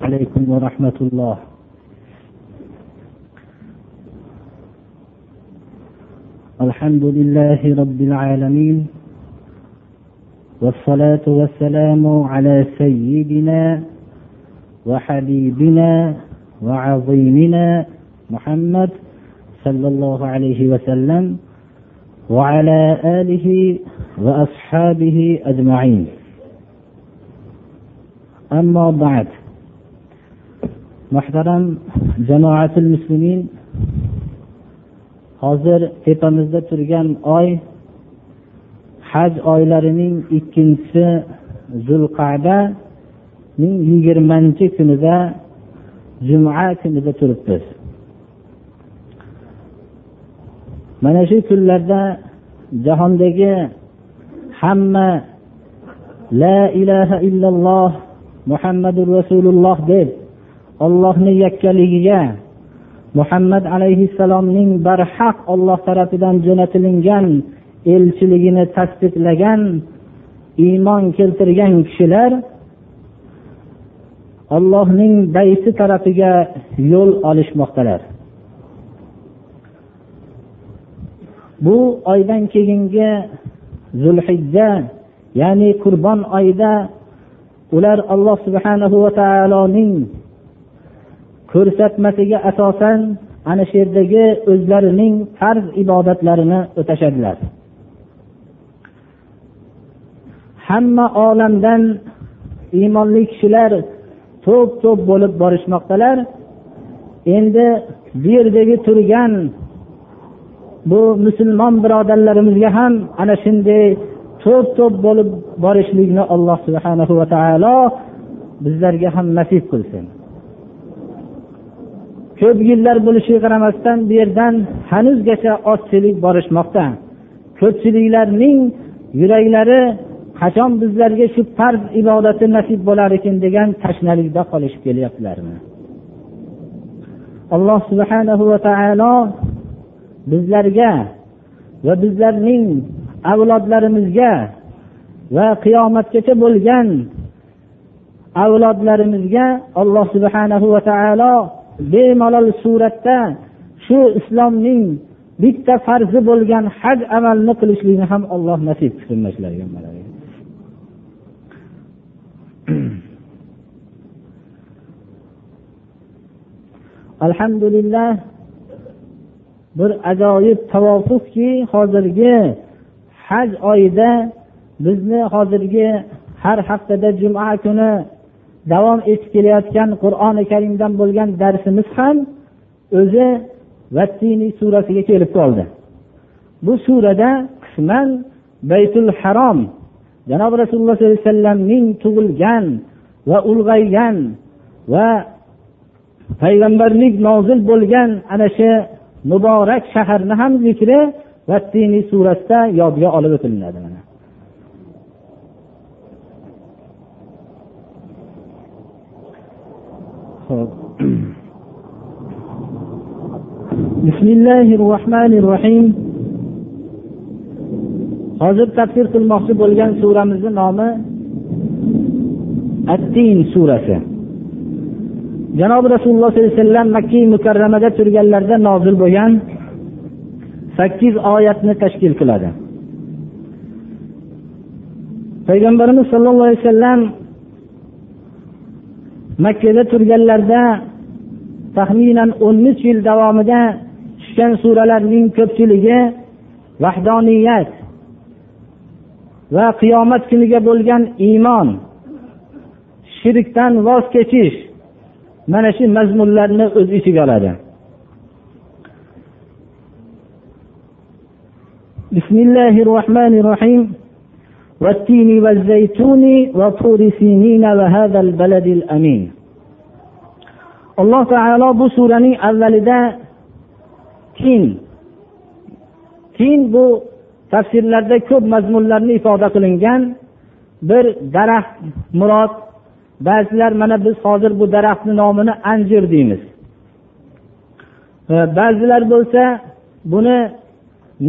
عليكم ورحمة الله. الحمد لله رب العالمين والصلاة والسلام على سيدنا وحبيبنا وعظيمنا محمد صلى الله عليه وسلم وعلى آله وأصحابه أجمعين. أما بعد muhtaram jamoatil muslimin hozir tepamizda turgan oy haj oylarining ikkinchisi zulqadaning yigirmanchi kunida juma kunida turibmiz. Mana shu kunlarda jahondagi hamma la ilaha illalloh muhammadu rasululloh deb ollohni yakkaligiga muhammad alayhissalomning barhaq olloh tarafidan jo'natilingan elchiligini tasdiqlagan iymon keltirgan kishilar ollohning bayti tarafiga yo'l olishmoqdalar. Bu oydan keyingi zulhijja ya'ni qurbon oyida ular alloh subhanahu va taoloning ko'rsatmasiga asosan ana shu yerdagi o'zlarining farz ibodatlarini o'tashadilar. Hamma olamdan iymonli kishilar to'p to'p bo'lib borishmoqdalar. Endi bu yerdagi turgan bu musulmon birodarlarimizga ham ana shunday to'p to'p bo'lib borishlikni alloh subhanahu va taolo bizlarga ham nasib qilsin. Ko'p yillar bo'lishiga qaramasdan bu yerdan hanuzgacha ozchilik borishmoqda. Ko'pchiliklarning yuraklari qachon bizlarga shu farz ibodati nasib bo'lar ekan degan tashnalikda qolishib kelyaptilarmi? Alloh subhanahu va taolo bizlarga va bizlarning avlodlarimizga va qiyomatgacha bo'lgan avlodlarimizga alloh subhanahu va taolo bemalol suratda shu islomning bitta farzi bo'lgan haj amalni qilishlikni ham alloh nasib qilsin alhamdulillah bir ajoyib tavofuqki hozirgi haj oyida bizni hozirgi har haftada juma kuni davom etib kelayotgan qur'oni karimdan bo'lgan darsimiz ham o'zi vattiniy surasiga kelib qoldi. Bu surada qisman baytul harom janobi rasululloh sollallohu alayhi vasallamning tug'ilgan va ulg'aygan va payg'ambarlik nozil bo'lgan ana shu muborak shaharni ham zikri vattiniy surasida yodga olib o'tilinadi بسم الله الرحمن الرحيم hozir tafsir qilmoqchi bo'lgan suramizni nomi attin surasi. Janobi rasululloh sollallohu alayhi vasallam makki mukarramada turganlarida nozil bo'lgan sakkiz oyatni tashkil qiladi. Payg'ambarimiz sollallohu alayhi vasallam makkada turganlarida taxminan o'n uch yil davomida tushgan suralarning ko'pchiligi vahdoniyat va qiyomat kuniga bo'lgan iymon shirkdan voz kechish mana shu mazmunlarni o'z ichiga oladi بسم الله الرحمن الرحيم والتين والزيتون وطور سينين وهذا البلد الأمين alloh taolo bu suraning avvalida tin tin bu tafsirlarda ko'p mazmunlarni ifoda qilingan bir daraxt murod. Ba'zilar mana biz hozir bu daraxtni nomini anjir deymiz. Ba'zilar bo'lsa buni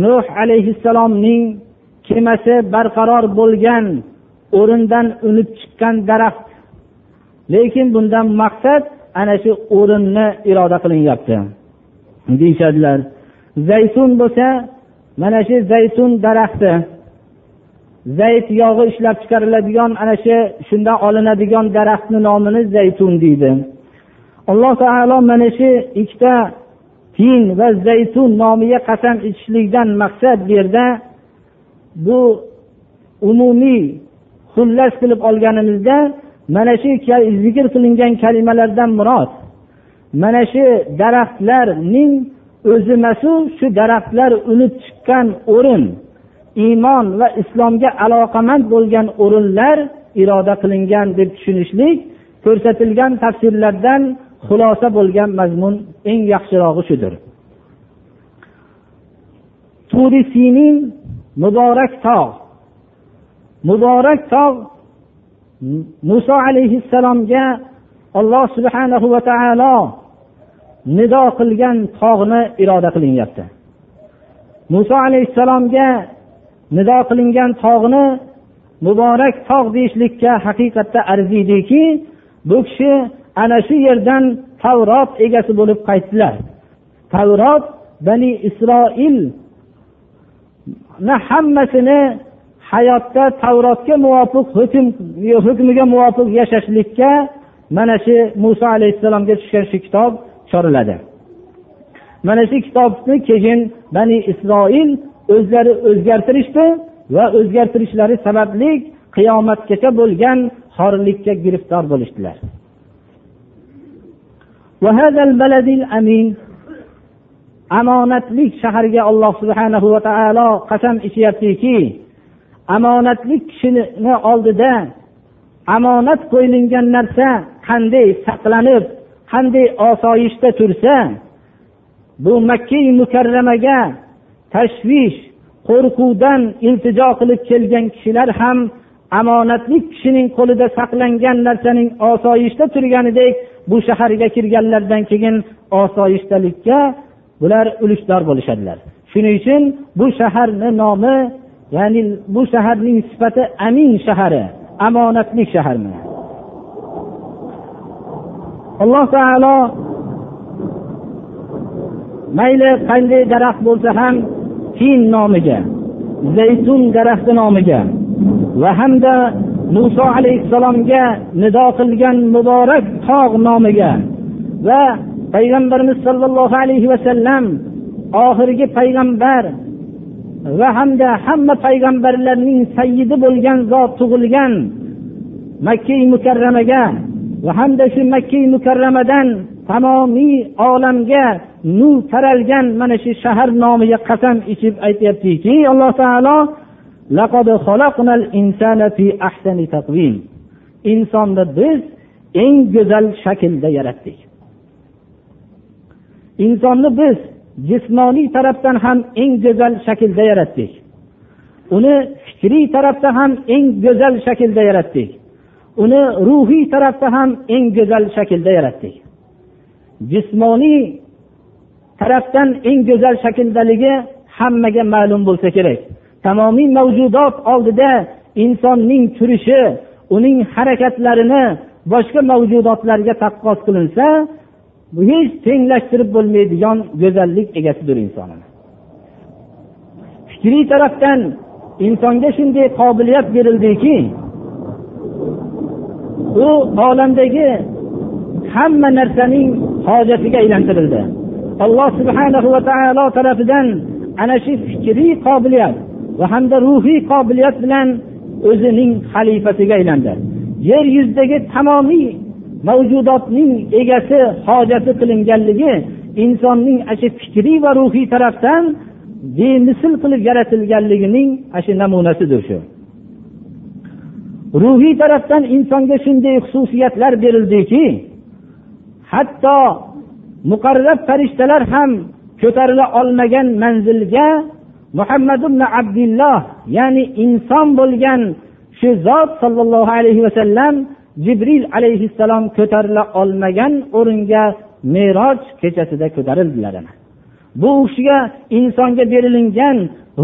nuh alayhissalomning kemasi barqaror bo'lgan o'rindan unib chiqqan daraxt. Lekin bundan maqsad ana shu o'rinni iroda qilinyapti. Deyishadilar zaytun bo'lsa mana shu zaytun daraxti. Zayt yog'i ishlab chiqariladigan ana shu shundan olinadigan daraxtni nomini zaytun deydi. Alloh taolo mana shu ikkita tin va zaytun nomiga qasam ichishlikdan maqsad bu yerda bu umumiy xullas qilib olganimizda mana shu zikr qilingan kalimalardan murod. Mana shu daraxtlarning o'zi mas'ul shu daraxtlar unib chiqqan o'rin. Iymon va islomga aloqamand bo'lgan o'rinlar iroda qilingan deb tushunishlik ko'rsatilgan tafsirlardan xulosa bo'lgan mazmun eng yaxshirog'i shudir. Turisiyning muborak tog' muborak tog' muso alayhissalomga alloh subhanahu va taolo nido qilgan tog'ni iroda qilinyapti. Muso alayhissalomga nido qilingan tog'ni muborak tog' deyishlikka haqiqatda arziydiki bu kishi ana shu yerdan tavrot egasi bo'lib qaytdilar. Tavrot bani isroilni hammasini hayotda tavrotga muvofiq hukm hukmiga muvofiq yashashlikka mana shu muso alayhissalomga tushgan shu kitob choriladi. Mana shu kitobni keyin bani isroil o'zlari o'zgartirishdi va o'zgartirishlari sababli qiyomatgacha bo'lgan xorlikka giriftor bo'lishdilar. Omonatlik shaharga alloh subhanahu va taolo qasam ichyaptiki omonatlik kishini oldida omonat qo'yilgan narsa qanday saqlanib qanday osoyishta tursa bu makka mukarramaga tashvish qo'rquvdan iltijo qilib kelgan kishilar ham omonatlik kishining qo'lida saqlangan narsaning osoyishta turganidek bu shaharga kirganlaridan keyin osoyishtalikka bular ulushdor bo'lishadilar. Shuning uchun bu shaharni nomi ya'ni bu shaharning sifati amin shahari omonatli shahar alloh taolo mayli qanday daraxt bo'lsa ham tin nomiga zaytun daraxti nomiga va hamda muso alayhissalomga nido qilgan muborak tog' nomiga va payg'ambarimiz sollallohu alayhi vasallam oxirgi payg'ambar va hamda hamma payg'ambarlarning sayyidi bo'lgan zot tug'ilgan makka mukarramaga va hamda shu makka mukarramadan tamomiy olamga nur taralgan mana shu shahar nomiga qasam ichib aytyaptiki alloh taolo insonni biz eng go'zal shaklda yaratdik. Insonni biz jismoniy tarafdan ham eng go'zal shaklda yaratdik. Uni fikriy tarafda ham eng go'zal shaklda yaratdik. Uni ruhiy tarafda ham eng go'zal shaklda yaratdik. Jismoniy tarafdan eng go'zal shakldaligi hammaga ma'lum bo'lsa kerak. Tamomiy mavjudot oldida insonning turishi uning harakatlarini boshqa mavjudotlarga taqqos qilinsa hech tenglashtirib bo'lmaydigan go'zallik egasidir inson fikriy tarafdan insonga shunday qobiliyat berildiki u olamdagi hamma narsaning hojatiga aylantirildi. Alloh subhanahu va taolo tarafidan ana shu fikriy qobiliyat va hamda ruhiy qobiliyat bilan o'zining xalifasiga aylandi. Yer yuzidagi tamomiy mavjudotning egasi hojati qilinganligi insonning shu fikriy va ruhiy tarafdan bemisl qilib yaratilganligining shu namunasidir shu. Ruhiy tarafdan insonga shunday xususiyatlar berildiki hatto muqarrab farishtalar ham ko'tarila olmagan manzilga muhammad ibn abdulloh ya'ni inson bo'lgan shu zot sollallohu alayhi vasallam jibril alayhissalom ko'tarila olmagan o'ringa meroj kechasida ko'tarildilar bu kishiga insonga berilingan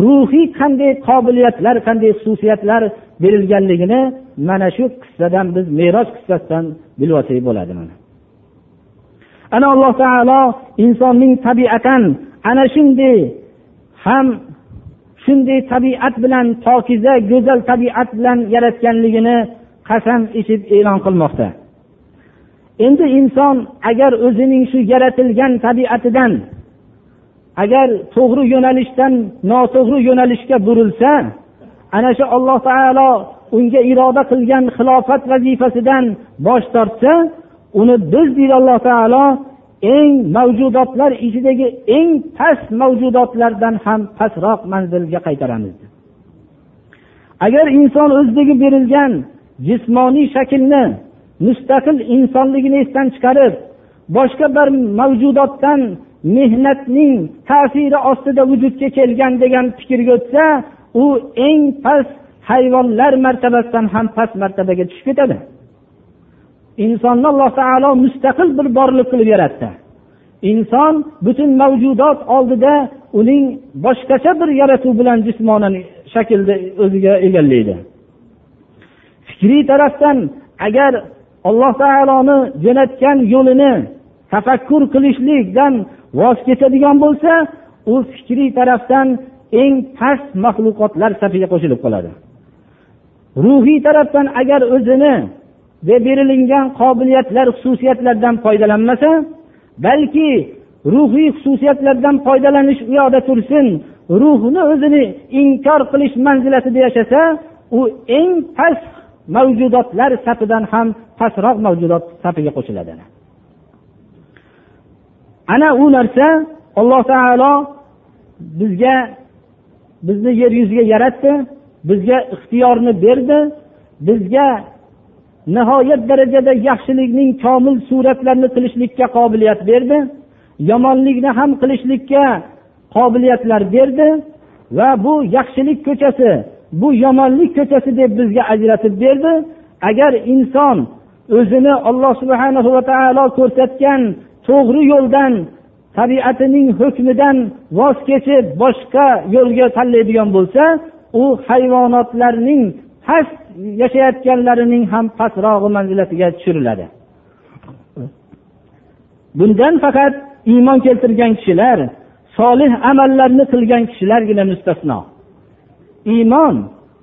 ruhiy qanday qobiliyatlar qanday xususiyatlar berilganligini mana shu qissadan biz meroj qissasidan bilib olsak bo'ladi mana. Ana alloh taolo insonning tabiatan ana shunday ham shunday tabiat bilan pokiza go'zal tabiat bilan yaratganligini qasam ichib e'lon qilmoqda. Endi inson agar o'zining shu yaratilgan tabiatidan agar to'g'ri yo'nalishdan noto'g'ri yo'nalishga burilsa ana shu alloh taolo unga iroda qilgan xilofat vazifasidan bosh tortsa uni biz deydi alloh taolo eng mavjudotlar ichidagi eng past mavjudotlardan ham pastroq manzilga qaytaramiz. Agar inson o'zidagi berilgan jismoniy shaklni mustaqil insonligini esdan chiqarib boshqa bir mavjudotdan mehnatning ta'siri ostida vujudga kelgan degan fikrga o'tsa u eng past hayvonlar martabasidan ham past martabaga tushib ketadi. Insonni alloh taolo mustaqil bir borliq qilib yaratdi. Inson butun mavjudot oldida uning boshqacha bir yaratuv bilan jismonan shaklda o'ziga egallaydi. Fikriy tarafdan agar alloh taoloni jo'natgan yo'lini tafakkur qilishlikdan voz kechadigan bo'lsa u fikriy tarafdan eng past maxluqotlar safiga qo'shilib qoladi. Ruhiy tarafdan agar o'zini berilingan qobiliyatlar xususiyatlardan foydalanmasa balki ruhiy xususiyatlardan foydalanish u yoqda tursin ruhni o'zini inkor qilish manzilatida yashasa u eng past mavjudotlar safidan ham pastroq mavjudot safiga qo'shiladi. Ana u narsa alloh taolo bizga bizni yer yuziga yaratdi bizga ixtiyorni berdi bizga nihoyat darajada yaxshilikning komil suratlarini qilishlikka qobiliyat berdi yomonlikni ham qilishlikka qobiliyatlar berdi va bu yaxshilik ko'chasi bu yomonlik ko'chasi deb bizga ajratib berdi. Agar inson o'zini alloh subhana va taolo ko'rsatgan to'g'ri yo'ldan tabiatining hukmidan voz kechib boshqa yo'lga tanlaydigan bo'lsa u hayvonotlarning past yashayotganlarining ham pastrog'i manzilatiga tushiriladi. Bundan faqat iymon keltirgan kishilar solih amallarni qilgan kishilargina mustasno. Iymon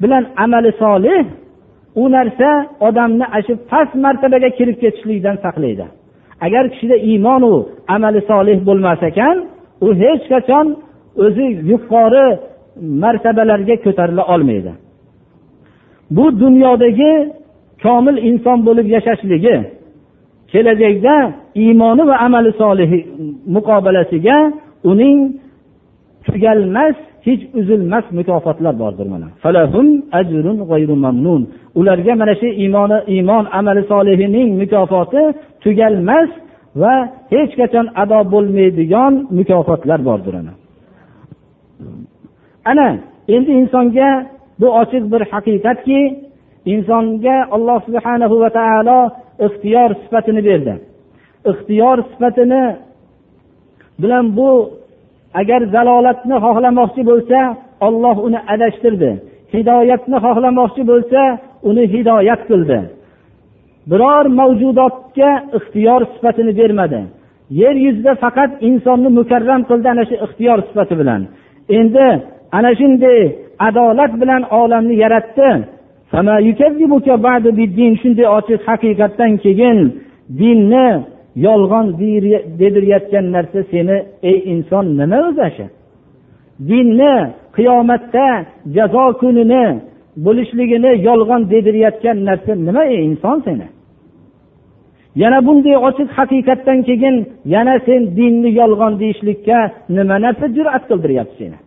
bilan amali solih u narsa odamni ana shu past martabaga kirib ketishlikdan saqlaydi. Agar kishida iymonu amali solih bo'lmas ekan u hech qachon o'zi yuqori martabalarga ko'tarila olmaydi. Bu dunyodagi komil inson bo'lib yashashligi kelajakda iymoni va amali solihi muqobalasiga uning tugalmas hech uzilmas mukofotlar bordir mana. Ularga mana shu iymoni iymon amali solihining mukofoti tugalmas va hech qachon ado bo'lmaydigan mukofotlar bordir ana. Ana endi insonga bu ochiq bir haqiqatki insonga alloh subhanahu va taolo ixtiyor sifatini berdi. Ixtiyor sifatini bilan bu agar zalolatni xohlamoqchi bo'lsa olloh uni adashtirdi. Hidoyatni xohlamoqchi bo'lsa uni hidoyat qildi. Biror mavjudotga ixtiyor sifatini bermadi. Yer yuzida faqat insonni mukarram qildi ana shu ixtiyor sifati bilan. Endi ana shunday adolat bilan olamni yaratdi. Shunday ochiq haqiqatdan keyin dinni yolg'on dedirayotgan narsa seni ey inson nima o'zi dinni qiyomatda jazo kunini bo'lishligini yolg'on dedirayotgan narsa nima ey inson seni? Yana bunday ochiq haqiqatdan keyin yana sen dinni yolg'on deyishlikka nima narsa jur'at qildiryapti seni?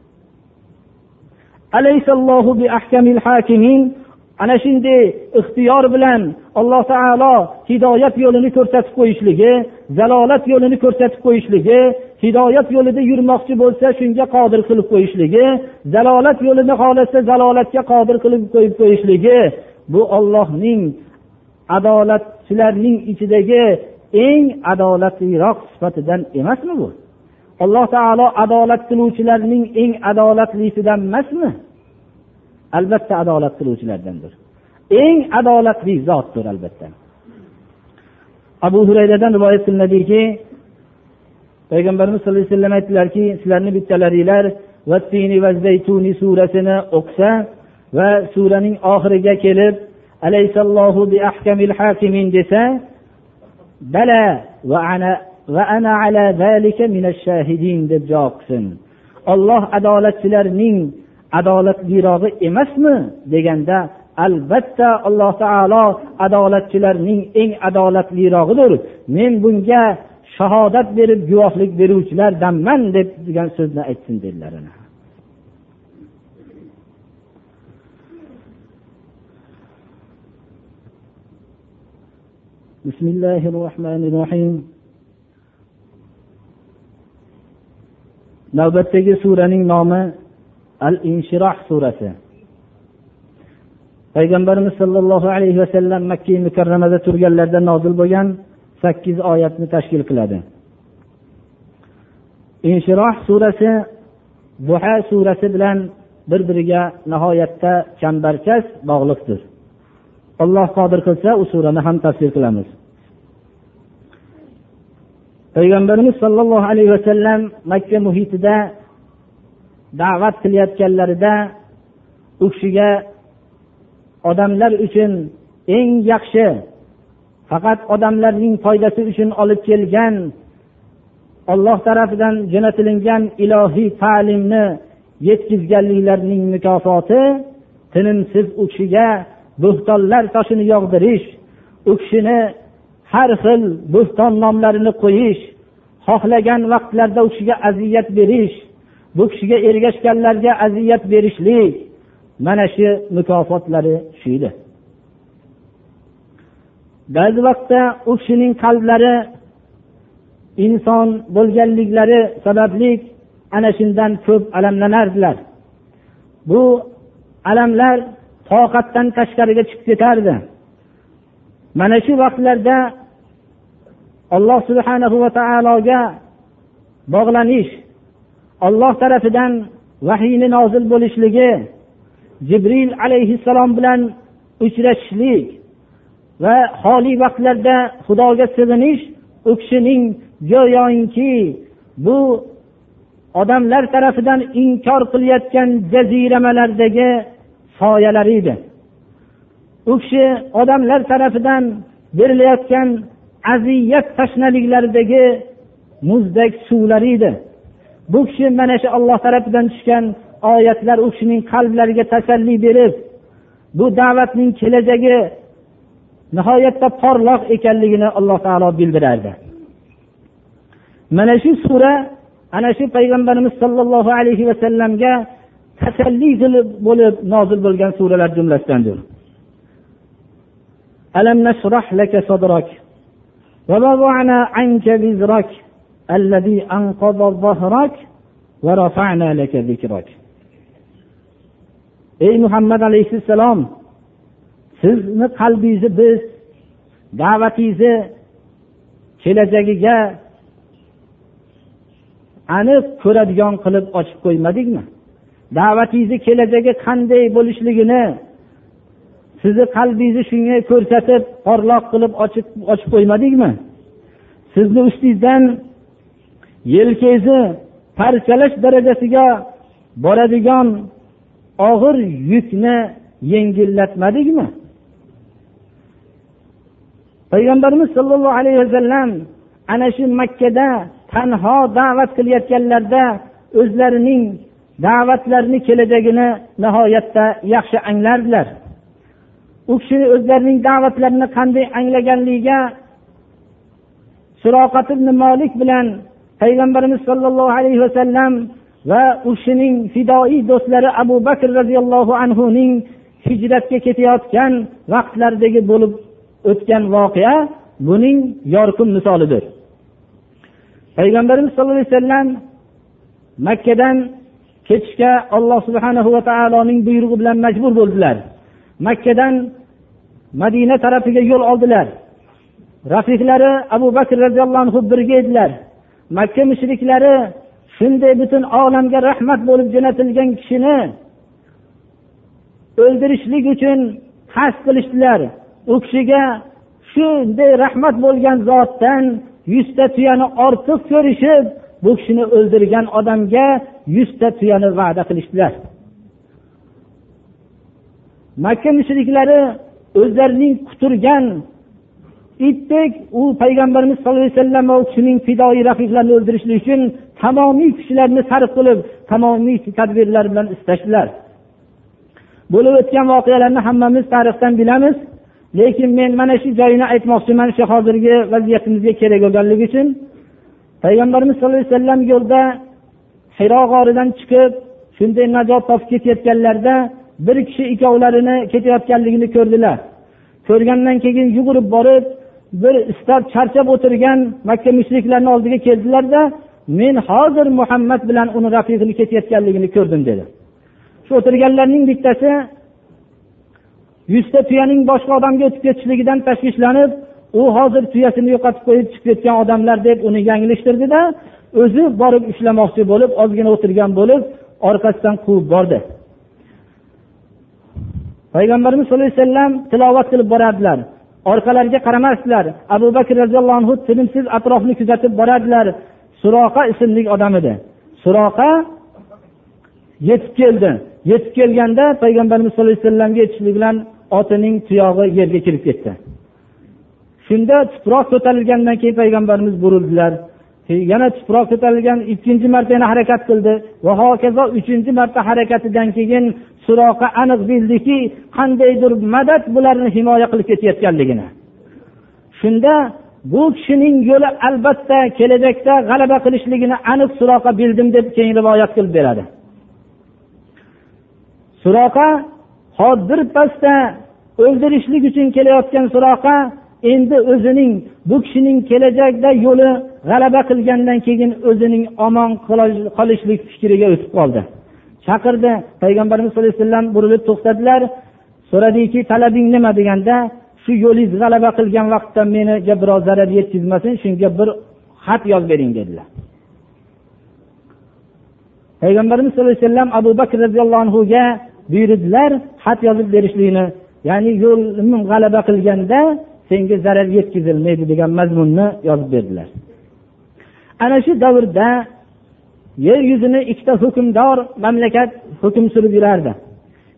Ana shunday ixtiyor bilan alloh taolo hidoyat yo'lini ko'rsatib qo'yishligi zalolat yo'lini ko'rsatib qo'yishligi hidoyat yo'lida yurmoqchi bo'lsa shunga qodir qilib qo'yishligi zalolat yo'lini xohlasa zalolatga qodir qilib qo'yib qo'yishligi bu ollohning adolatchilarning ichidagi eng adolatliroq sifatidan emasmi bu? Alloh taolo adolat qiluvchilarning eng adolatlisidan emasmi? Albatta adolat qiluvchilardandir. Eng adolatli zotdir albatta. Abu hurayradan rivoyat qilinadiki payg'ambarimiz sallallohu alayhi vasallam aytdilarki sizlarni bittalaringlar vattini va zaytuni surasini o'qisa va suraning oxiriga kelib alaysallohu bi ahkamil hakimin desa bala va ana va ana ala zalika minash shahidin deb javob qilsin. Olloh adolatchilarning adolatlirog'i emasmi deganda albatta alloh taolo adolatchilarning eng adolatlirog'idir men bunga shahodat berib guvohlik beruvchilardanman deb degan so'zni aytsin dedilar بسم الله الرحمن الرحيم navbatdagi suraning nomi al inshiroh surasi. Payg'ambarimiz sollallohu alayhi vasallam makka mukarramada turganlarida nozil bo'lgan sakkiz oyatni tashkil qiladi. Inshiroh surasi duha surasi bilan bir biriga nihoyatda chambarchas bog'liqdir. Alloh qodir qilsa u surani ham tafsir qilamiz. Payg'ambarimiz sollallohu alayhi vasallam makka muhitida da'vat qilayotganlarida u kishiga odamlar uchun eng yaxshi faqat odamlarning foydasi uchun olib kelgan olloh tarafidan jo'natilingan ilohiy ta'limni yetkazganliklarining mukofoti tinimsiz u kishiga bo'xtonlar toshini yog'dirish u kishini har xil bo'xton nomlarini qo'yish xohlagan vaqtlarda u kishiga aziyat berish bu kishiga ergashganlarga aziyat berishlik mana shu mukofotlari shu edi ba'zi vaqtda u kishining qalblari inson bo'lganliklari sababli ana shundan ko'p alamlanardilar. Bu alamlar toqatdan tashqariga chiqib ketardi. Mana shu vaqtlarda alloh subhanahu va taologa bog'lanish olloh tarafidan vahiyni nozil bo'lishligi jibril alayhissalom bilan uchrashishlik va xoli vaqtlarda xudoga sig'inish u kishining go'yoki bu odamlar tarafidan inkor qilayotgan jaziramalardagi soyalari edi. U kishi odamlar tarafidan berilayotgan aziyat tashnaliklaridagi muzdek suvlar edi. bu kishi mana shu olloh tarafidan tushgan oyatlar u kishining qalblariga tasalli berib bu da'vatning kelajagi nihoyatda porloq ekanligini alloh taolo bildirardi mana shu sura ana shu payg'ambarimiz sollallohu alayhi vasallamga tasalli bo'lib nozil bo'lgan suralar jumlasidandir ألم نشرح لك صدرك ووضعنا عنك وزرك الذي أنقض ظهرك ورفعنا لك ذكرك ey muhammad alayhissalom sizni qalbingizni biz da'vatingizni kelajagiga aniq ko'radigan qilib ochib qo'ymadikmi da'vatingizni kelajagi qanday bo'lishligini sizni qalbingizni shunga ko'rsatib porloq qilib ochib ochib qo'ymadikmi sizni ustingizdan yelkangizni parchalash darajasiga boradigan og'ir yukni yengillatmadikmi? Payg'ambarimiz sollallohu alayhi vasallam ana shu makkada tanho da'vat qilayotganlarida o'zlarining da'vatlarini kelajagini nihoyatda yaxshi anglardilar. U kishi o'zlarining da'vatlarini qanday anglaganligiga suroqat ibn molik bilan payg'ambarimiz sollallohu alayhi vasallam va u kishining fidoiy do'stlari abu bakr roziyallohu anhuning hijratga ketayotgan vaqtlaridagi bo'lib o'tgan voqea buning yorqin misolidir. Payg'ambarimiz sollallohu alayhi vasallam makkadan ketishga alloh subhanahu va taoloning buyrug'i bilan majbur bo'ldilar. Makkadan madina tarafiga yo'l oldilar. Rafiqlari abu bakr roziyallohu anhu birga edilar. Makka mushriklari shunday butun olamga rahmat bo'lib jo'natilgan kishini o'ldirishlik uchun qasd qilishdilar. U kishiga shunday rahmat bo'lgan zotdan yuzta tuyani ortiq ko'rishib bu kishini o'ldirgan odamga yuzta tuyani va'da qilishdilar. Makka mushriklari o'zlarining quturgan itdek u payg'ambarimiz sallallohu alayhi vasallam va u kishining fidoyi rafiqlarini o'ldirishlik uchun tamomiy kuchlarni sarf qilib tamomiy tadbirlar bilan istashdilar bo'lib o'tgan voqealarni hammamiz tarixdan bilamiz lekin men mana shu joyini aytmoqchiman shu hozirgi vaziyatimizga kerak bo'lganligi uchun. Payg'ambarimiz sallallohu alayhi vasallam yo'lda hiro g'oridan chiqib shunday najot topib ketayotganlarida bir kishi ikkovlarini ketayotganligini ko'rdilar. Ko'rgandan keyin yugurib borib bir istab charchab o'tirgan makka mushriklarni oldiga keldilarda men hozir muhammad bilan uni rafiqini ketayotganligini ko'rdim dedi. Shu o'tirganlarning bittasi yuzta tuyaning boshqa odamga o'tib ketishligidan tashvishlanib u hozir tuyasini yo'qotib qo'yib chiqib ketgan odamlar deb uni yanglishtirdida o'zi borib ushlamoqchi bo'lib ozgina o'tirgan bo'lib orqasidan quvib bordi. Payg'ambarimiz sallallohu alayhi vasallam tilovat qilib borardilar. Orqalariga qaramasdilar. Abu bakr roziyallohu anhu tinimsiz atrofni kuzatib borardilar suroqa ismli odam edi. Suroqa yetib keldi. Yetib kelganda payg'ambarimiz sallallohu alayhi vasallamga yetishlik bilan otining tuyog'i yerga kirib ketdi. Shunda tuproq ko'tarilgandan keyin payg'ambarimiz burildilar. Yana tuproq ko'tarilgan ikkinchi marta yana harakat qildi. Va hokazo uchinchi marta harakatidan keyin suroqa aniq bildiki qandaydir madad bularni himoya qilib ketayotganligini. Shunda bu kishining yo'li albatta kelajakda g'alaba qilishligini aniq suroqa bildim deb keyin rivoyat qilib beradi. Suroqa birpasda o'ldirishlik uchun kelayotgan suroqa endi o'zining bu kishining kelajakda yo'li g'alaba qilgandan keyin o'zining omon qolishlik fikriga o'tib qoldi. Chaqirdi. Payg'ambarimiz sallallohu alayhi vasallam burilib to'xtadilar. So'radiki talabing nima deganda shu yo'lingiz g'alaba qilgan vaqtda meniga biroz zarar yetkazmasin shunga bir xat yozib bering dedilar. Payg'ambarimiz sallallohu alayhi vasallam abu bakr roziyallohu anhuga buyurdilar xat yozib berishlikni ya'ni yo'lim g'alaba qilganda senga zarar yetkazilmaydi degan mazmunni yozib berdilar. Ana shu davrda yer yuzini ikkita hukmdor mamlakat hukm surib yurardi.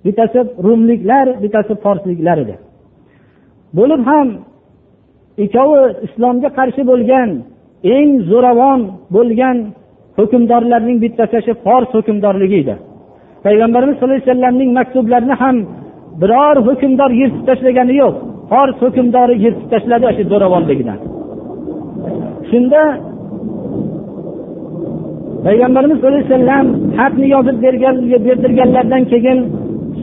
Bittasi rumliklar bittasi forsliklar edi. Bo'lib ham ikkovi islomga qarshi bo'lgan eng zo'ravon bo'lgan hukmdorlarning bittasi shu fors hukmdorligi edi. Payg'ambarimiz sallallohu alayhi vasallamning maktublarini ham biror hukmdor yirtib tashlagani yo'q. Fors hukmdori yirtib tashladi shu zo'ravonligidan. Shunda payg'ambarimiz sallallohu alayhi vasallam xatni yozib berdirganlaridan keyin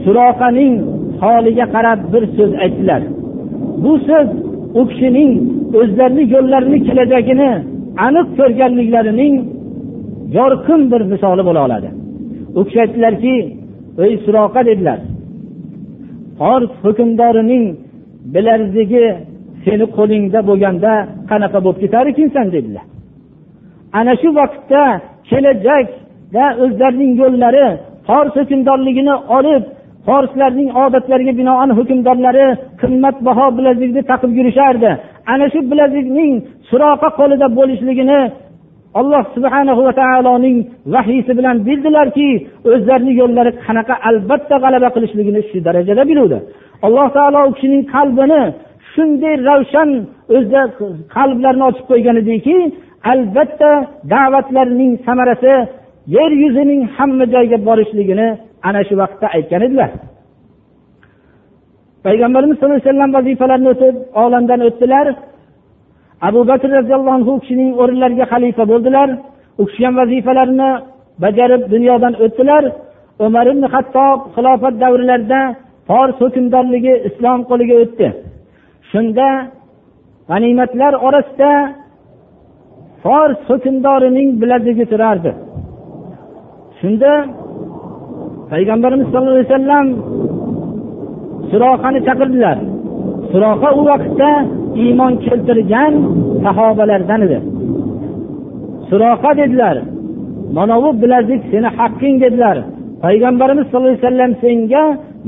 suroqaning holiga qarab bir so'z aytdilar. Bu so'z u kishining o'zlarini yo'llarini kelajagini aniq ko'rganliklarining yorqin bir misoli bo'la oladi. U kishi aytdilarki ey suroqa dedilar. Fors hukmdorining bilarzigi seni qo'lingda bo'lganda qanaqa bo'lib ketar ekansan dedilar. Ana shu vaqtda kelajakda o'zlarining yo'llari fors hukmdorligini olib forslarning odatlariga binoan hukmdorlari qimmatbaho bilazikni taqib yurishardi. Ana shu bilazikning suroqa qo'lida bo'lishligini alloh subhana va taoloning vahiysi bilan bildilarki o'zlarini yo'llari qanaqa albatta g'alaba qilishligini shu darajada biluvdi. Alloh taolo u kishining qalbini shunday ravshan o'zida qalblarini ochib qo'ygan ediki albatta da'vatlarining samarasi yer yuzining hamma joyga borishligini ana shu vaqtda aytgan edilar. Payg'ambarimiz sallallohu alayhi vasallam vazifalarini o'tib olamdan o'tdilar. Abu bakr roziyallohu anhu kishining o'rinlariga xalifa bo'ldilar. U kishi ham vazifalarini bajarib dunyodan o'tdilar. Umar ibn hattob xilofat davrlarida fors hukmdorligi islom qo'liga o'tdi. Shunda g'animatlar orasida fors hukmdorining bilagigi turardi. Shunda payg'ambarimiz sollallohu alayhi vasallam surohani chaqirdilar. Suroha u vaqtda iymon keltirgan sahobalardan edi. Suroha dedilar mana bu bilazik seni haqqing dedilar. Payg'ambarimiz sallallohu alayhi vasallam senga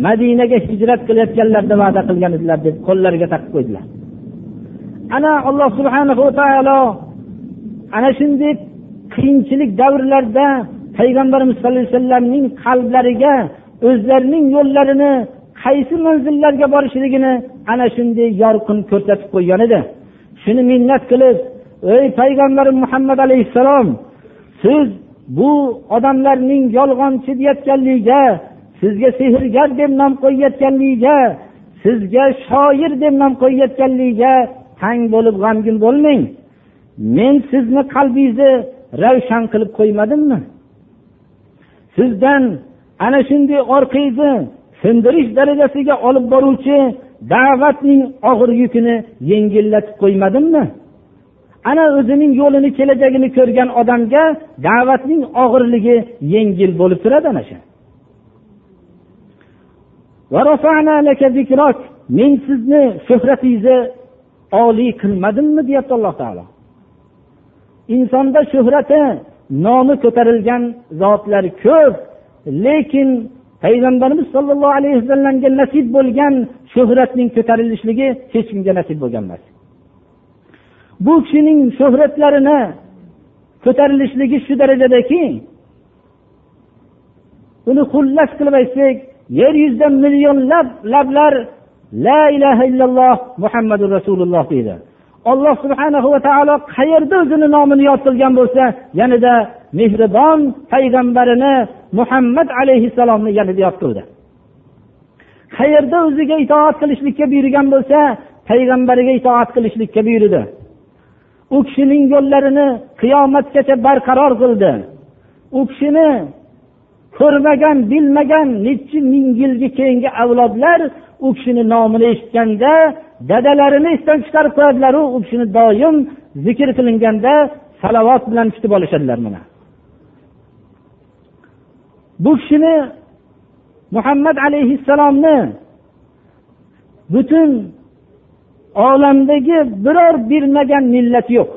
madinaga hijrat qilayotganlarda va'da qilgan edilar deb qo'llariga taqib qo'ydilar. Ana alloh subhanahu va taolo ana shunday qiyinchilik davrlarda payg'ambarimiz sallallohu alayhi vasallamning qalblariga o'zlarining yo'llarini qaysi manzillarga borishligini ana shunday yorqin ko'rsatib qo'ygan edi. Shuni minnat qilib ey payg'ambarim muhammad alayhissalom siz bu odamlarning yolg'onchi deyayotganligiga sizga sehrgar deb nom qo'yayotganligiga sizga shoir deb nom qo'yayotganligiga tang bo'lib g'amgin bo'lmang. Men sizni qalbingizni ravshan qilib qo'ymadimmi? Sizdan ana shunday orqangizni sindirish darajasiga olib boruvchi da'vatning og'ir yukini yengillatib qo'ymadimmi? Ana o'zining yo'lini kelajagini ko'rgan odamga da'vatning og'irligi yengil bo'lib turadi ana shu. Men sizni shuhratingizni oliy qilmadimmi deyapti alloh taolo. Insonda shuhrati nomi ko'tarilgan zotlar ko'p lekin payg'ambarimiz sollallohu alayhi vasallamga nasib bo'lgan shuhratning ko'tarilishligi hech kimga nasib bo'lgan emas. Bu kishining shuhratlarini ko'tarilishligi shu darajadaki uni xullas qilib aytsak yer yuzida millionlab lablar la ilaha illalloh muhammadu rasululloh deydi. Alloh subhanahu va taolo qayerda o'zini nomini yod qilgan bo'lsa yanada mehribon payg'ambarini muhammad alayhissalomni yanada yod qildi qayerda o'ziga itoat qilishlikka buyurgan bo'lsa payg'ambariga itoat qilishlikka buyurdi. U kishining yo'llarini qiyomatgacha barqaror qildi. U kishini ko'rmagan bilmagan nechi ming yilga keyingi avlodlar u kishini nomini eshitganda dadalarini esdan chiqarib qo'yadilaru u kishini doim zikr qilinganda salovat bilan kutib olishadilar mana. Bu kishini muhammad alayhissalomni butun olamdagi biror bilmagan millat yo'q.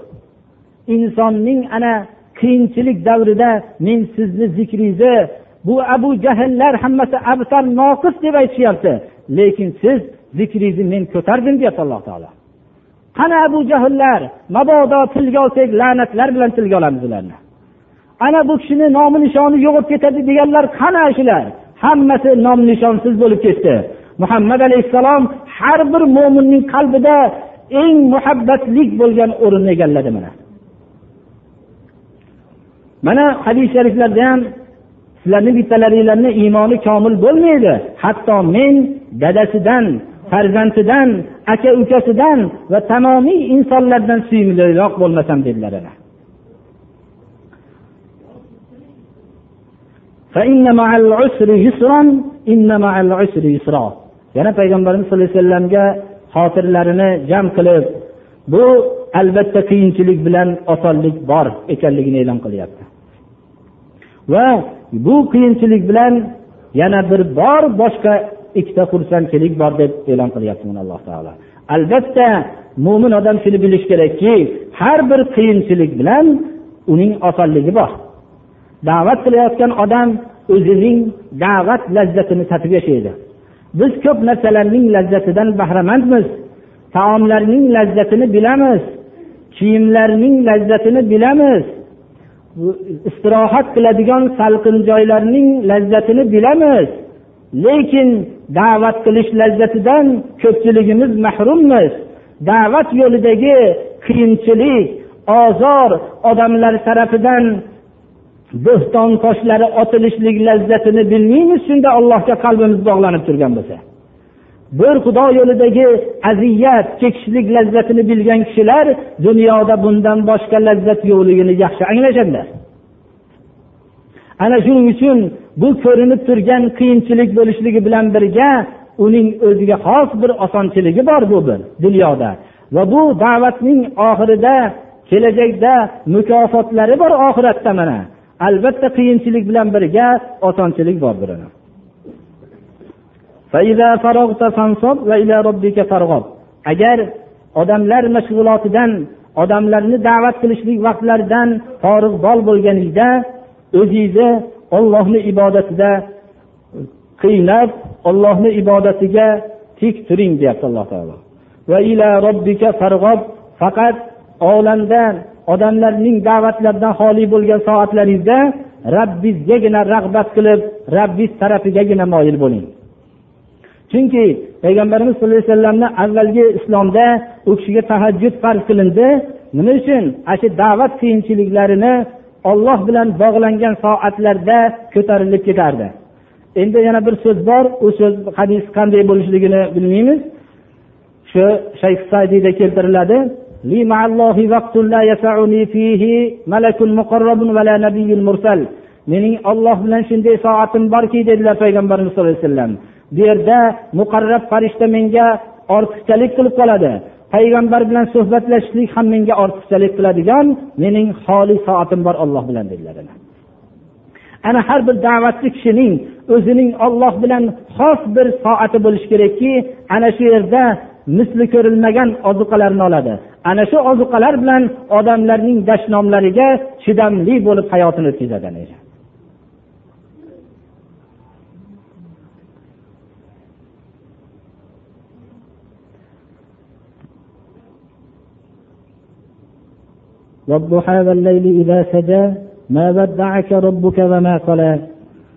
Insonning ana qiyinchilik davrida men sizni zikringizni bu abu jahllar hammasi abtar noqis deb aytishyapti. Lekin siz zikringizni men ko'tardim deyapti alloh taolo. Qani abu jahllar mabodo tilga olsak la'natlar bilan tilga olamiz ularni. Ana bu kishini nomi nishoni yo'qolib ketadi deganlar qani shular hammasi nom nishonsiz bo'lib ketdi. Muhammad alayhissalom har bir mo'minning qalbida eng muhabbatlik bo'lgan o'rinni egalladi mana. Mana hadis shariflarda ham sizlarni bittalaringlarni iymoni komil bo'lmaydi. Hatto men dadasidan farzandidan aka ukasidan va tamomiy insonlardan suyimliroq bo'lmasam dedilar yana payg'ambarimiz sallallohu alayhi vasallamga xotirlarini jam qilib bu albatta qiyinchilik bilan osonlik bor ekanligini e'lon qilyapti. Va bu qiyinchilik bilan yana bir bor boshqa ikkita xursandchilik bor deb e'lon qilyapti alloh taolo. Albatta mo'min odam shuni bilishi kerakki har bir qiyinchilik bilan uning osonligi bor. Da'vat qilayotgan odam o'zining da'vat lazzatini tatib yashaydi. Biz ko'p narsalarning lazzatidan bahramandmiz taomlarning lazzatini bilamiz kiyimlarning lazzatini bilamiz istirohat qiladigan salqin joylarning lazzatini bilamiz. Lekin da'vat qilish lazzatidan ko'pchiligimiz mahrummiz. Da'vat yo'lidagi qiyinchilik ozor odamlar tarafidan bo'xton toshlari otilishlik lazzatini bilmaymiz shunda allohga qalbimiz bog'lanib turgan bo'lsa. Bir xudo yo'lidagi aziyat chekishlik lazzatini bilgan kishilar dunyoda bundan boshqa lazzat yo'qligini yaxshi anglashadilar ana shuning uchun bu ko'rinib turgan qiyinchilik bo'lishligi bilan birga uning o'ziga xos bir osonchiligi bor bu bir dunyoda. Va bu da'vatning oxirida kelajakda mukofotlari bor oxiratda mana. Albatta qiyinchilik bilan birga osonchilik bordir agar odamlar mashg'ulotidan odamlarni da'vat qilishlik vaqtlaridan forig' bol bo'lganingda o'zingizni ollohni ibodatida qiynab ollohni ibodatiga tik turing deyapti alloh taolo. Va ila robbika farg'ob faqat olamdan odamlarning da'vatlaridan xoli bo'lgan soatlaringizda rabbizgagina rag'bat qilib rabbiz tarafigagina moyil bo'ling. Chunki payg'ambarimiz sallallohu alayhi vasallamni avvalgi islomda u kishiga tahajjud farz qilindi. Nima uchun? Ana shu da'vat qiyinchiliklarini olloh bilan bog'langan soatlarda ko'tarilib ketardi. Endi yana bir so'z bor. U so'z hadis qanday bo'lishligini bilmaymiz. Shu shayx saidiyda keltiriladi. Mening olloh bilan shunday soatim borki dedilar payg'ambarimiz sallallohu alayhi vasallam. Bu yerda muqarrab farishta menga ortiqchalik qilib qoladi. Payg'ambar bilan suhbatlashishlik ham menga ortiqchalik qiladigan mening xoli soatim bor olloh bilan dedilar ana har bir da'vatchi kishining o'zining olloh bilan xos bir soati bo'lishi kerakki ana shu yerda misli ko'rilmagan ozuqalarni oladi. Ana shu ozuqalar bilan odamlarning dashnomlariga chidamli bo'lib hayotini o'tkazadi والضحى والليل إذا سجى ما ودعك ربك وما قلى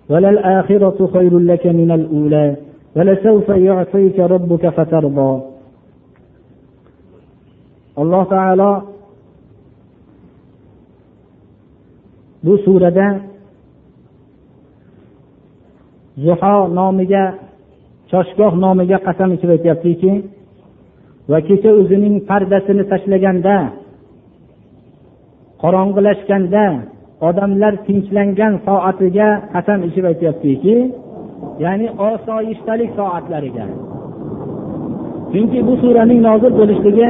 وللآخرة خير لك من الأولى ولسوف يعطيك ربك فترضى alloh taolo bu surada zuho nomiga choshgoh nomiga qasam ichib aytyaptiki va kecha o'zining pardasini tashlaganda qorong'ilashganda odamlar tinchlangan soatiga qasam ichib aytyaptiki ya'ni osoyishtalik soatlariga. Chunki bu suraning nozil bo'lishligi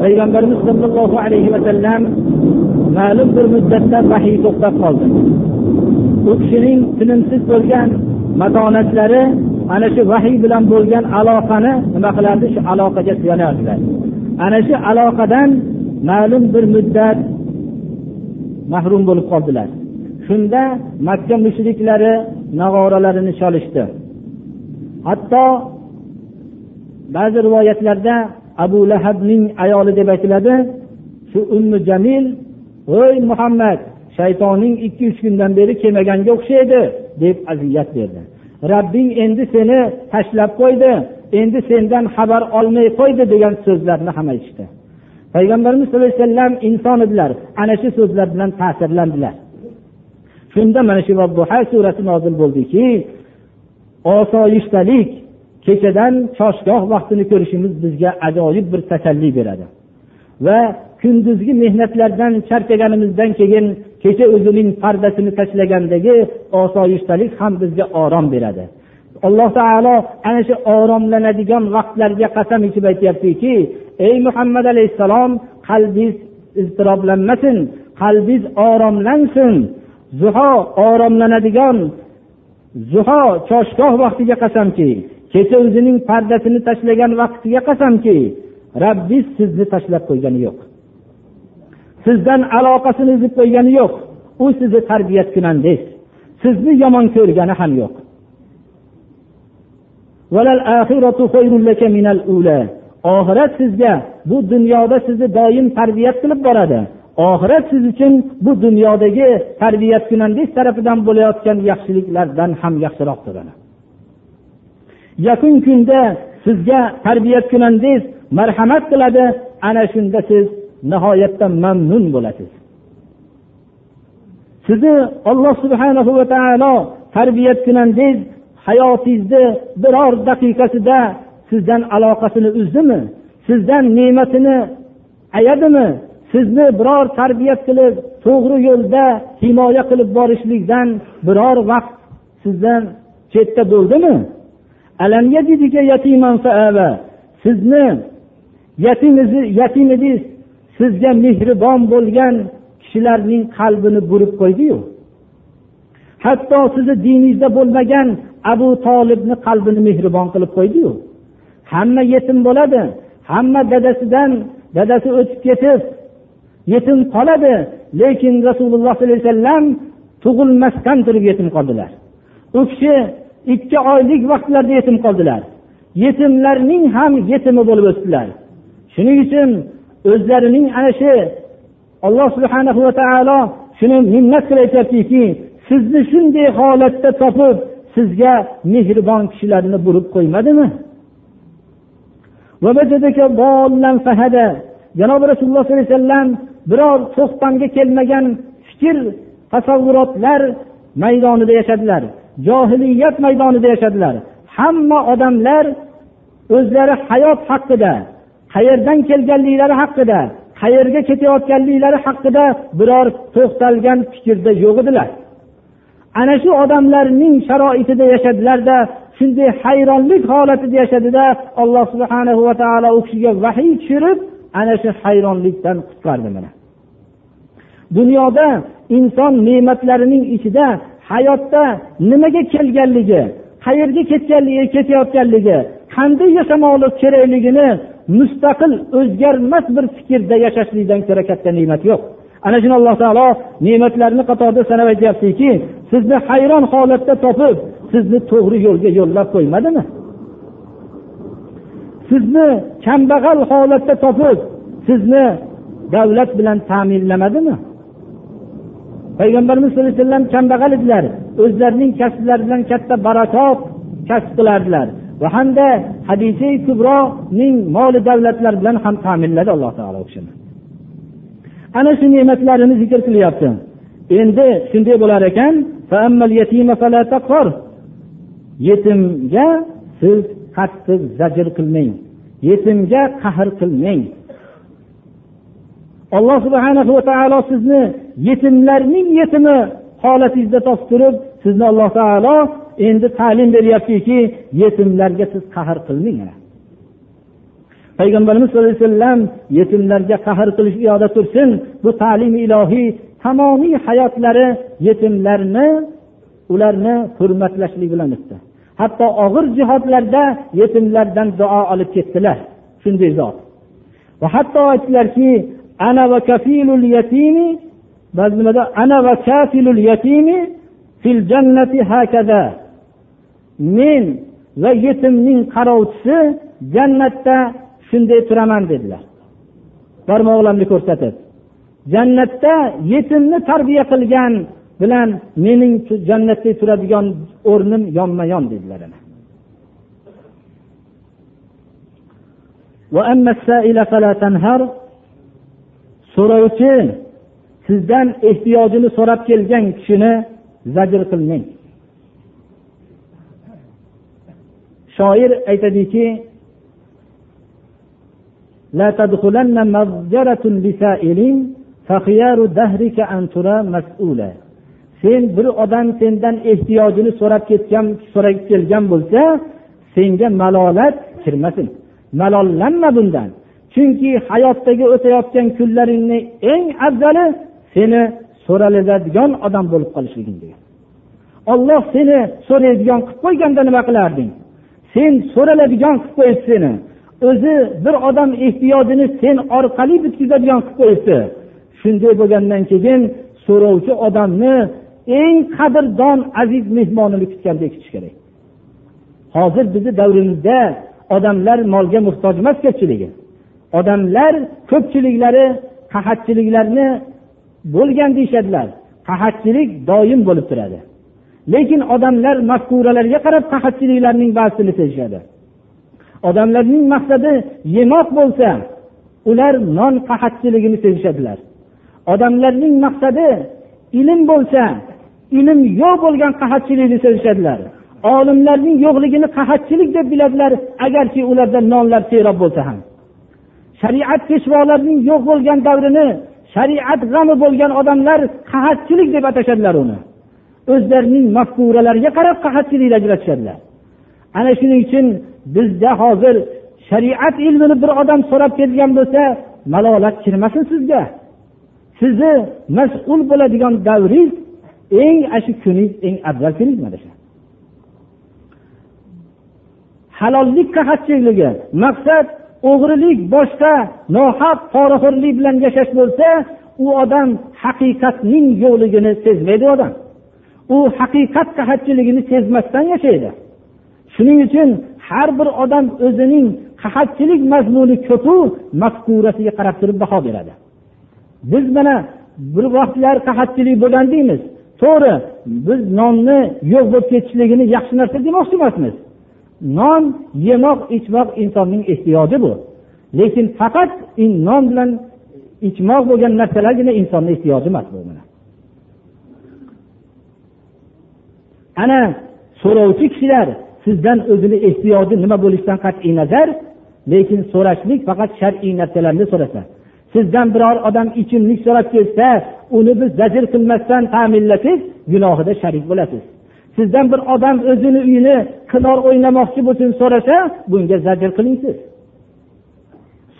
payg'ambarimiz sollallohu alayhi vasallam ma'lum bir muddatda vahiy to'xtab qoldi. U kishining tinimsiz bo'lgan matonatlari ana shu vahiy bilan bo'lgan aloqani nima qilardi? Shu aloqaga suyanardilar. Ana shu aloqadan ma'lum bir muddat mahrum bo'lib qoldilar. Shunda makka mushriklari nag'oralarini cholishdi hatto ba'zi rivoyatlarda abu lahabning ayoli deb aytiladi shu ummi jamil voy muhammad shaytonning ikki uch kundan beri kelmaganga o'xshaydi deb aziyat berdi. Rabbing endi seni tashlab qo'ydi endi sendan xabar olmay qo'ydi degan so'zlarni ham aytishdi. Payg'ambarimiz sallallohu alayhi vasallam inson edilar. Ana shu so'zlar bilan ta'sirlandilar. Shunda mana shu surasi nozil bo'ldiki osoyishtalik kechadan choshgoh vaqtini ko'rishimiz bizga ajoyib bir tasalli beradi. Va kunduzgi mehnatlardan charchaganimizdan keyin kecha o'zining pardasini tashlagandagi osoyishtalik ham bizga orom beradi. Alloh taolo ana shu oromlanadigan vaqtlarga qasam ichib aytyaptiki ey muhammad alayhissalom qalbingiz iztiroblanmasin qalbingiz oromlansin. Zuho oromlanadigan zuho choshgoh vaqtiga qasamki kecha o'zining pardasini tashlagan vaqtiga qasamki rabbiz sizni tashlab qo'ygani yo'q. Sizdan aloqasini uzib qo'ygani yo'q. U sizni tarbiyat kunangiz sizni yomon ko'rgani ham yo'q. Oxirat sizga bu dunyoda sizni doim tarbiyat qilib boradi. Oxirat siz uchun bu dunyodagi tarbiyat kunangiz tarafidan bo'layotgan yaxshiliklardan ham yaxshiroqdir yaqin kunda sizga tarbiyat kunangiz marhamat qiladi ana shunda siz nihoyatda mamnun bo'lasiz. Sizni olloh subhanahu va taolo tarbiyat kunangiz hayotingizni biror daqiqasida sizdan aloqasini uzdimi? Sizdan ne'matini ayadimi? Sizni biror tarbiyat qilib to'g'ri yo'lda himoya qilib borishlikdan biror vaqt sizdan chetda bo'ldimi? Sizni yatim edingiz sizga mehribon bo'lgan kishilarning qalbini burib qo'ydiyu. Hatto sizni diningizda bo'lmagan abu tolibni qalbini mehribon qilib qo'ydiyu. Hamma yetim bo'ladi hamma dadasidan dadasi o'tib ketib yetim qoladi lekin rasululloh sollallohu alayhi vasallam tug'ilmasdan turib yetim qoldilar. U kishi ikki oylik vaqtlarida yetim qoldilar. Yetimlarning ham yetimi bo'lib o'tdilar. Shuning uchun o'zlarining ana shu alloh subhana va taolo shuni minnat qilib aytyaptiki sizni shunday holatda topib sizga mehribon kishilarni burib qo'ymadimi? Janobi rasululloh sollallohu alayhi vasallam biror to'xtamga kelmagan fikr tasavvurotlar maydonida yashadilar. Johiliyat maydonida yashadilar. Hamma odamlar o'zlari hayot haqida qayerdan kelganliklari haqida qayerga ketayotganliklari haqida biror to'xtalgan fikrda yo'q edilar. Ana shu odamlarning sharoitida yashadilarda shunday hayronlik holatida yashadida alloh subhana va taolo u kishiga vahiy tushirib ana shu hayronlikdan qutqardi mana. Dunyoda inson ne'matlarining ichida hayotda nimaga kelganligi qayerga ketganligi ketayotganligi qanday yashamoqlik kerakligini mustaqil o'zgarmas bir fikrda yashashlikdan ko'ra katta ne'mat yo'q. Ana shuni alloh taolo ne'matlarni qatorida sanab aytyaptiki sizni hayron holatda topib sizni to'g'ri yo'lga yo'llab qo'ymadimi? Sizni kambag'al holatda topib sizni davlat bilan ta'minlamadimi? Payg'ambarimiz sallallohu alayhi vasallam kambag'al edilar o'zlarining kasblari bilan katta barakot kasb qilardilar. Va hamda hadisi kubroning moli davlatlar bilan ham ta'minladi alloh taolo u kishini ana shu ne'matlarini zikr qilyapti. Endi shunday bo'lar ekan yetimga siz qattiq zajr qilmang. Yetimga qahr qilmang. Alloh subhana va taolo sizni yetimlarning yetimi holatingizda topib turib sizni alloh taolo endi ta'lim beryaptiki yetimlarga siz qahr qilmang payg'ambarimiz sallallohu alayhi vasallam yetimlarga qahr qilish uyoqda tursin bu ta'lim ilohiy tamomiy hayotlari yetimlarni ularni hurmatlashlik bilan o'tdi. Hatto og'ir jihodlarda yetimlardan duo olib ketdilar shunday zot. Va hatto aytdilarki ana va kafilul yatimi ba'zi nimada ana va kafilul yatimi fil jannati hakaza men va yetimning qarovchisi jannatda shunday turaman dedilar. Barmoqlarini ko'rsatib. jannatda yetimni tarbiya qilgan bilan mening jannatda turadigan o'rnim yonma yon dedilar so'rovchi sizdan ehtiyojini so'rab kelgan kishini zajr qilmang shoir aytadiki لا تدخلن مضجرة لسائل sen bir odam sendan ehtiyojini so'rab ketgan so'rab kelgan bo'lsa senga malolat kirmasin. Malollanma bundan. Chunki hayotdagi o'tayotgan kunlaringni eng afzali seni so'raladigan odam bo'lib qolishliging degan. Olloh seni so'raydigan qilib qo'yganda nima qilarding? Sen so'raladigan qilib qo'yibdi seni. O'zi bir odam ehtiyojini sen orqali bitkazadigan qilib qo'yibdi. Shunday bo'lgandan keyin so'rovchi odamni eng qadrdon aziz mehmonini kutgandek kutish kerak. Hozir bizni davrimizda odamlar molga muhtoj emas ko'pchiligi. Odamlar ko'pchiliklari qahatchiliklarni bo'lgan deyishadilar. Qahatchilik doim bo'lib turadi. Lekin odamlar mafkuralarga qarab qahatchiliklarning ba'zisini sezishadi. Odamlarning maqsadi yemoq bo'lsa ular non qahatchiligini sezishadilar. Odamlarning maqsadi ilm bo'lsa ilm yo'q bo'lgan qahatchilikni sevishadilar olimlarning yo'qligini qahatchilik deb biladilar agarki ularda nonlar serob bo'lsa ham. Shariat peshvolarining yo'q bo'lgan davrini shariat g'ami bo'lgan odamlar qahatchilik deb atashadilar uni. O'zlarining mafkuralariga qarab qahatchilikni ajratishadilar ana shuning uchun bizda hozir shariat ilmini bir odam so'rab kelgan bo'lsa malolat kirmasin sizga. Sizni mas'ul bo'ladigan davringiz eng shu kuningiz eng afzal kuningiz mana shu. Halollik qahatchiligi maqsad o'g'rilik boshqa nohaq poraxo'rlik bilan yashash bo'lsa u odam haqiqatning yo'qligini sezmaydi odam. U haqiqat qahatchiligini sezmasdan yashaydi. Shuning uchun har bir odam o'zining qahatchilik mazmuni ko'pu mafkurasiga qarab turib baho beradi. Biz mana bir vaqtlar qahatchilik bo'lgan deymiz. To'g'ri biz nonni yo'q bo'lib ketishligini yaxshi narsa demoqchi emasmiz. Non yemoq ichmoq insonning ehtiyoji bu. Lekin faqat non bilan ichmoq bo'lgan narsalargina insonni ehtiyoji emas bu ana so'rovchi kishilar sizdan o'zini ehtiyoji nima bo'lishidan qat'iy nazar lekin so'rashlik faqat shar'iy narsalarni so'rasa. Sizdan biror odam ichimlik so'rab kelsa uni biz zajr qilmasdan ta'minlasangiz gunohida sharik bo'lasiz. Sizdan bir odam o'zini uyini qimor o'ynamoqchi bo'lsin so'rasa bunga zajr qiling siz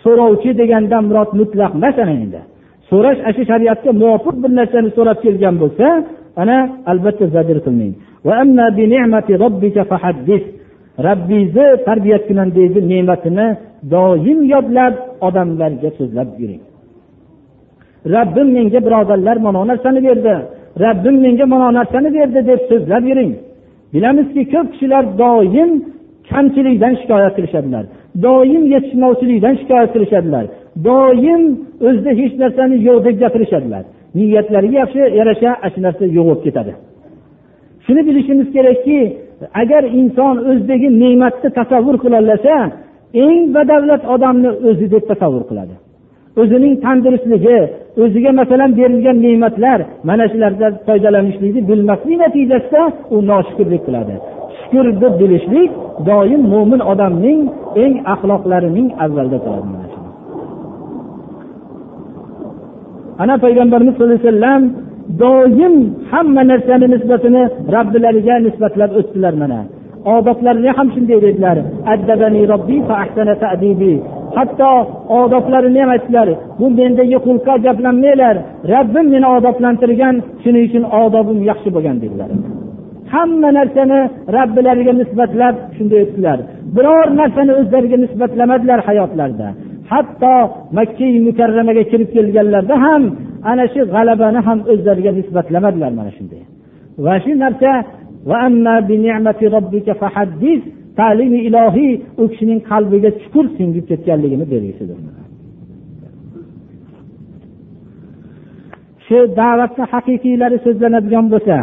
so'rovchi degandan murod mutlaq emas ana endi. So'rash ana shu shariatga muvofiq bir narsani so'rab kelgan bo'lsa ana albatta zajr qilmang. Robbingizni tarbiyat qilandingizni ne'matini doim yodlab odamlarga so'zlab yuring. Robbim menga birodarlar mana narsani berdi. Robbim menga mana narsani berdi deb so'zlab yuring. Bilamizki ko'p kishilar doim kamchilikdan shikoyat qilishadilar. Doim yetishmovchilikdan shikoyat qilishadilar. Doim o'zida hech narsani yo'q deb gapirishadilar. Niyatlariga yaxshi yarasha ana shu narsa yo'q bo'lib ketadi. Shuni bilishimiz kerakki agar inson o'zidagi ne'matni tasavvur qilolasa eng badavlat odamni o'zi deb tasavvur qiladi. O'zining tandurustligi o'ziga masalan berilgan ne'matlar mana shulardan foydalanishlikni bilmaslik natijasida u noshukurlik qiladi. Shukur deb bilishlik doim mo'min odamning eng axloqlarining avvalda turadi ana payg'ambarimiz sallallohu alayhi vasallam doim hamma narsani nisbatini robbilariga nisbatlab o'tdilar mana. Odoblarini ham shunday dedilar. Hatto odoblarini ham aytdilar. Bu mendagi xulqqa ajablanmanglar rabbim meni odoblantirgan shuning uchun odobim yaxshi bo'lgan dedilar. Hamma narsani robbilariga nisbatlab shunday o'tdilar biror narsani o'zlariga nisbatlamadilar hayotlarida hatto makka mukarramaga kirib kelganlarida ham ana shu g'alabani ham o'zlariga nisbatlamadilar mana shunday. Va shu narsa ta'limi ilohiy u kishining qalbiga chuqur singib ketganligini belgisidir shu da'vatni haqiqiylari so'zlanadigan bo'lsa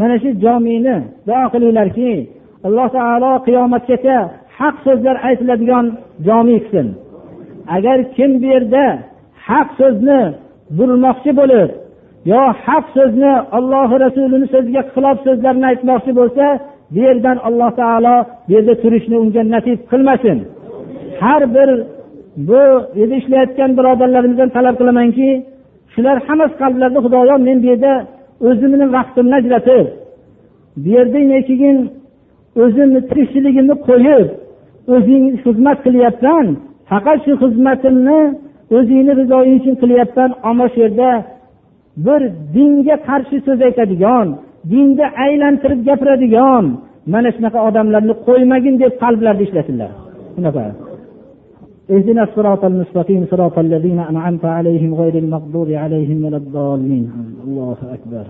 mana shu jomini duo qilinglarki alloh taolo qiyomatgacha haq so'zlar aytiladigan jomi qilsin agar kim bu yerda haq so'zni burmoqchi bo'lib yo haq so'zni ollohi rasulini so'ziga xilof so'zlarni aytmoqchi bo'lsa bu yerdan alloh taolo bu yerda turishni unga nasib qilmasin. Har bir bu yerda ishlayotgan birodarlarimizdan talab qilamanki shular hammasi qalblarida xudoyo men bu yerda o'zimni vaqtimni ajratib bu yerda keyin o'zimni tirikchiligimni qo'yib o'zing xizmat qilyapsan faqat shu xizmatimni o'zingni rizoying uchun qilyapsan ammo shu yerda bir dinga qarshi so'z aytadigan dinni aylantirib gapiradigan mana shunaqa odamlarni qo'ymagin deb qalblarida ishlasinlar shunaqa اهدنا الصراط المستقيم صراط الذين أنعمت عليهم غير المغضوب عليهم ولا الضالين الله أكبر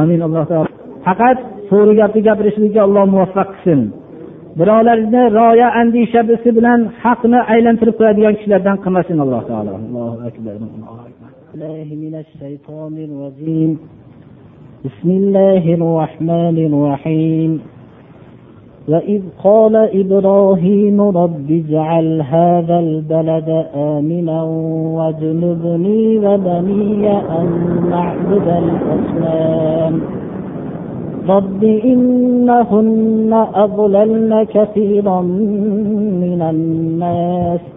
آمين الله تعالى faqat to'g'ri gapni gapirishlikka alloh muvaffaq qilsin birovlarni roya andishabisi bilan haqni aylantirib qo'yadigan kishilardan qilmasin alloh taolo allohu akbar من الشيطان الرجيم. بسم الله الرحمن الرحيم. وإذ قال إبراهيم رب اجعل هذا البلد آمنا واجنبني وبني أن نعبد الأصنام. رب إنهن أضللن كثيرا من الناس.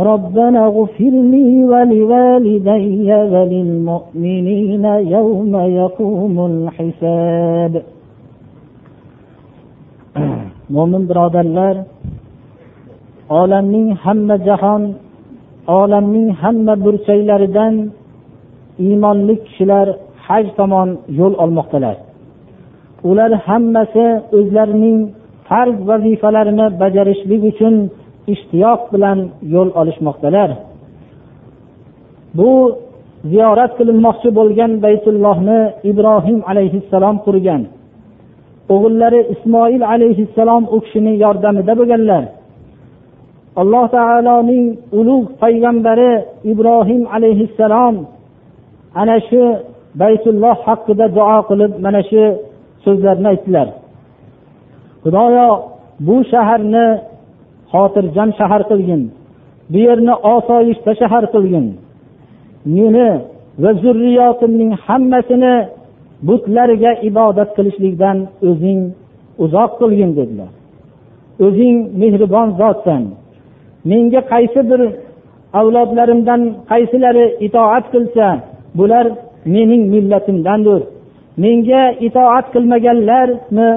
ربنا اغفر لي ولوالدي وللمؤمنين يوم يقوم الحساب mo'min birodarlar olamning hamma jahon olamning hamma burchaklaridan iymonli kishilar haj tomon yo'l olmoqdalar ular hammasi o'zlarining farz vazifalarini bajarishlik uchun ishtiyoq bilan yo'l olishmoqdalar. Bu ziyorat qilinmoqchi bo'lgan baytullohni ibrohim alayhissalom qurgan. O'g'illari ismoil alayhissalom u kishini yordamida bo'lganlar. Alloh taoloning ulug' payg'ambari ibrohim alayhissalom ana shu baytulloh haqida duo qilib mana shu so'zlarni aytdilar. Xudoyo bu shaharni xotirjam shahar qilgin. Bu yerni osoyishta shahar qilgin. Meni va zurriyotimning hammasini butlarga ibodat qilishlikdan o'zing uzoq qilgin dedilar. O'zing mehribon zotsan. Menga qaysi bir avlodlarimdan qaysilari itoat qilsa bular mening millatimdandir. Menga itoat qilmaganlarni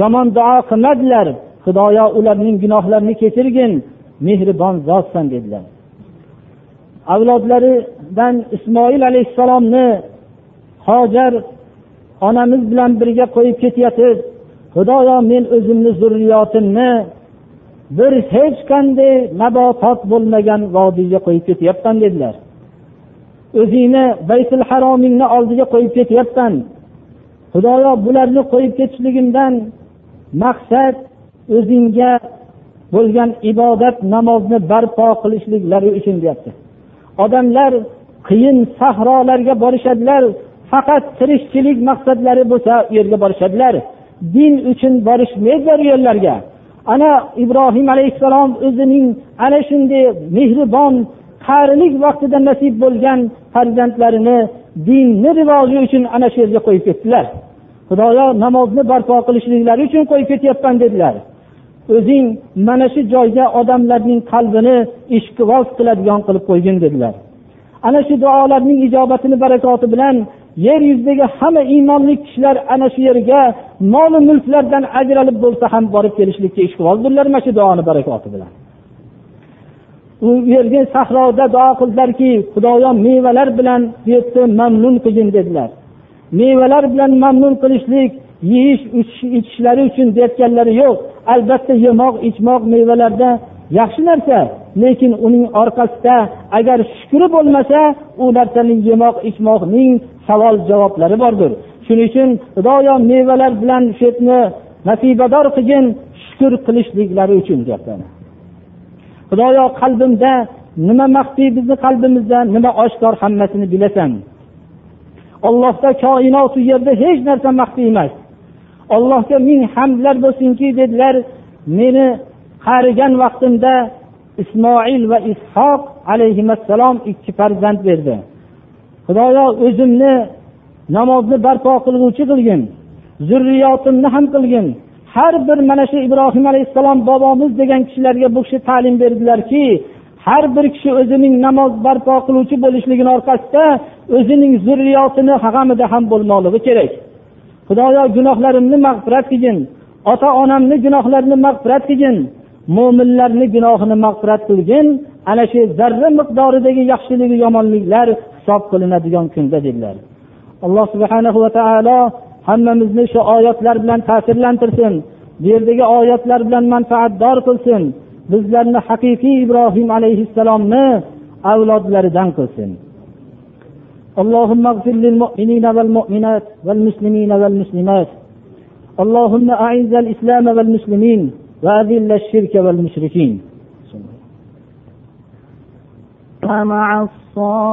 yomon duo qilmadilar. Xudoyo ularning gunohlarini kechirgin mehribon zotsan dedilar. Avlodlaridan ismoil alayhissalomni hojar onamiz bilan birga qo'yib ketayotib xudoyo men o'zimni zurriyotimni bir hech qanday nabotot bo'lmagan vodiyga qo'yib ketyapman dedilar. O'zingni baytul haromingni oldiga qo'yib ketyapman xudoyo bularni qo'yib ketishligimdan maqsad o'zingga bo'lgan ibodat namozni barpo qilishliklari uchun deyapti. Odamlar qiyin sahrolarga borishadilar faqat tirikchilik maqsadlari bo'lsa u yerga borishadilar. Din uchun borishmaydilar u yerlarga. Ana ibrohim alayhissalom o'zining ana shunday mehribon qarilik vaqtida nasib bo'lgan farzandlarini dinni rivoji uchun ana shu yerga qo'yib ketdilar. Xudoyo namozni barpo qilishliklari uchun qo'yib ketyapman dedilar. O'zing mana shu joyga odamlarning qalbini ishqiboz qiladigan qilib qo'ygin dedilar. Ana shu duolarning ijobatini barakoti bilan yer yuzidagi hamma iymonli kishilar ana shu yerga mol mulklardan ajralib bo'lsa ham borib kelishlikka ishqibozdirlar mana shu duoni barakoti bilan. U yerga sahroda duo qildilarki xudoyo mevalar bilan bu yerda mamnun qilgin dedilar. Mevalar bilan mamnun qilishlik yeyish ichishlari uchun deyotganlari yo'q. Albatta yemoq ichmoq mevalarda yaxshi narsa. Lekin uning orqasida agar shukri bo'lmasa u narsaning yemoq ichmoqning savol javoblari bordir. Shuning uchun xudoyo mevalar bilan shu yerni nasibador qilgin shukur qilishliklari uchun deyapti xudoyo qalbimda nima maxfiy bizni qalbimizda nima oshkor hammasini bilasan. Ollohda koinot yerda hech narsa maxfiy emas. Allohga ming hamdlar bo'lsinki dedilar. Meni qarigan vaqtimda ismoil va ishoq alayhissalom ikki farzand berdi. Xudoyo o'zimni namozni barpo qilguvchi qilgin zurriyotimni ham qilgin. Har bir mana shu ibrohim alayhissalom bobomiz degan kishilarga bu kishi ta'lim berdilarki har bir kishi o'zining namoz barpo qiluvchi bo'lishligini orqasida o'zining zurriyotini g'amida ham bo'lmoqligi kerak. Xudoyo gunohlarimni mag'firat qilgin. Ota onamni gunohlarini mag'firat qilgin. Mo'minlarni gunohini mag'firat qilgin. Ana shu zarra miqdoridagi yaxshiligu yomonliklar hisob qilinadigan kunda dedilar. Alloh subhanahu va taolo hammamizni shu oyatlar bilan ta'sirlantirsin. Bu yerdagi oyatlar bilan manfaatdor qilsin. Bizlarni haqiqiy ibrohim alayhissalomni avlodlaridan qilsin. اللهم اغفر للمؤمنين والمؤمنات والمسلمين والمسلمات. اللهم أعز الإسلام والمسلمين وأذل الشرك والمشركين. مع الصاد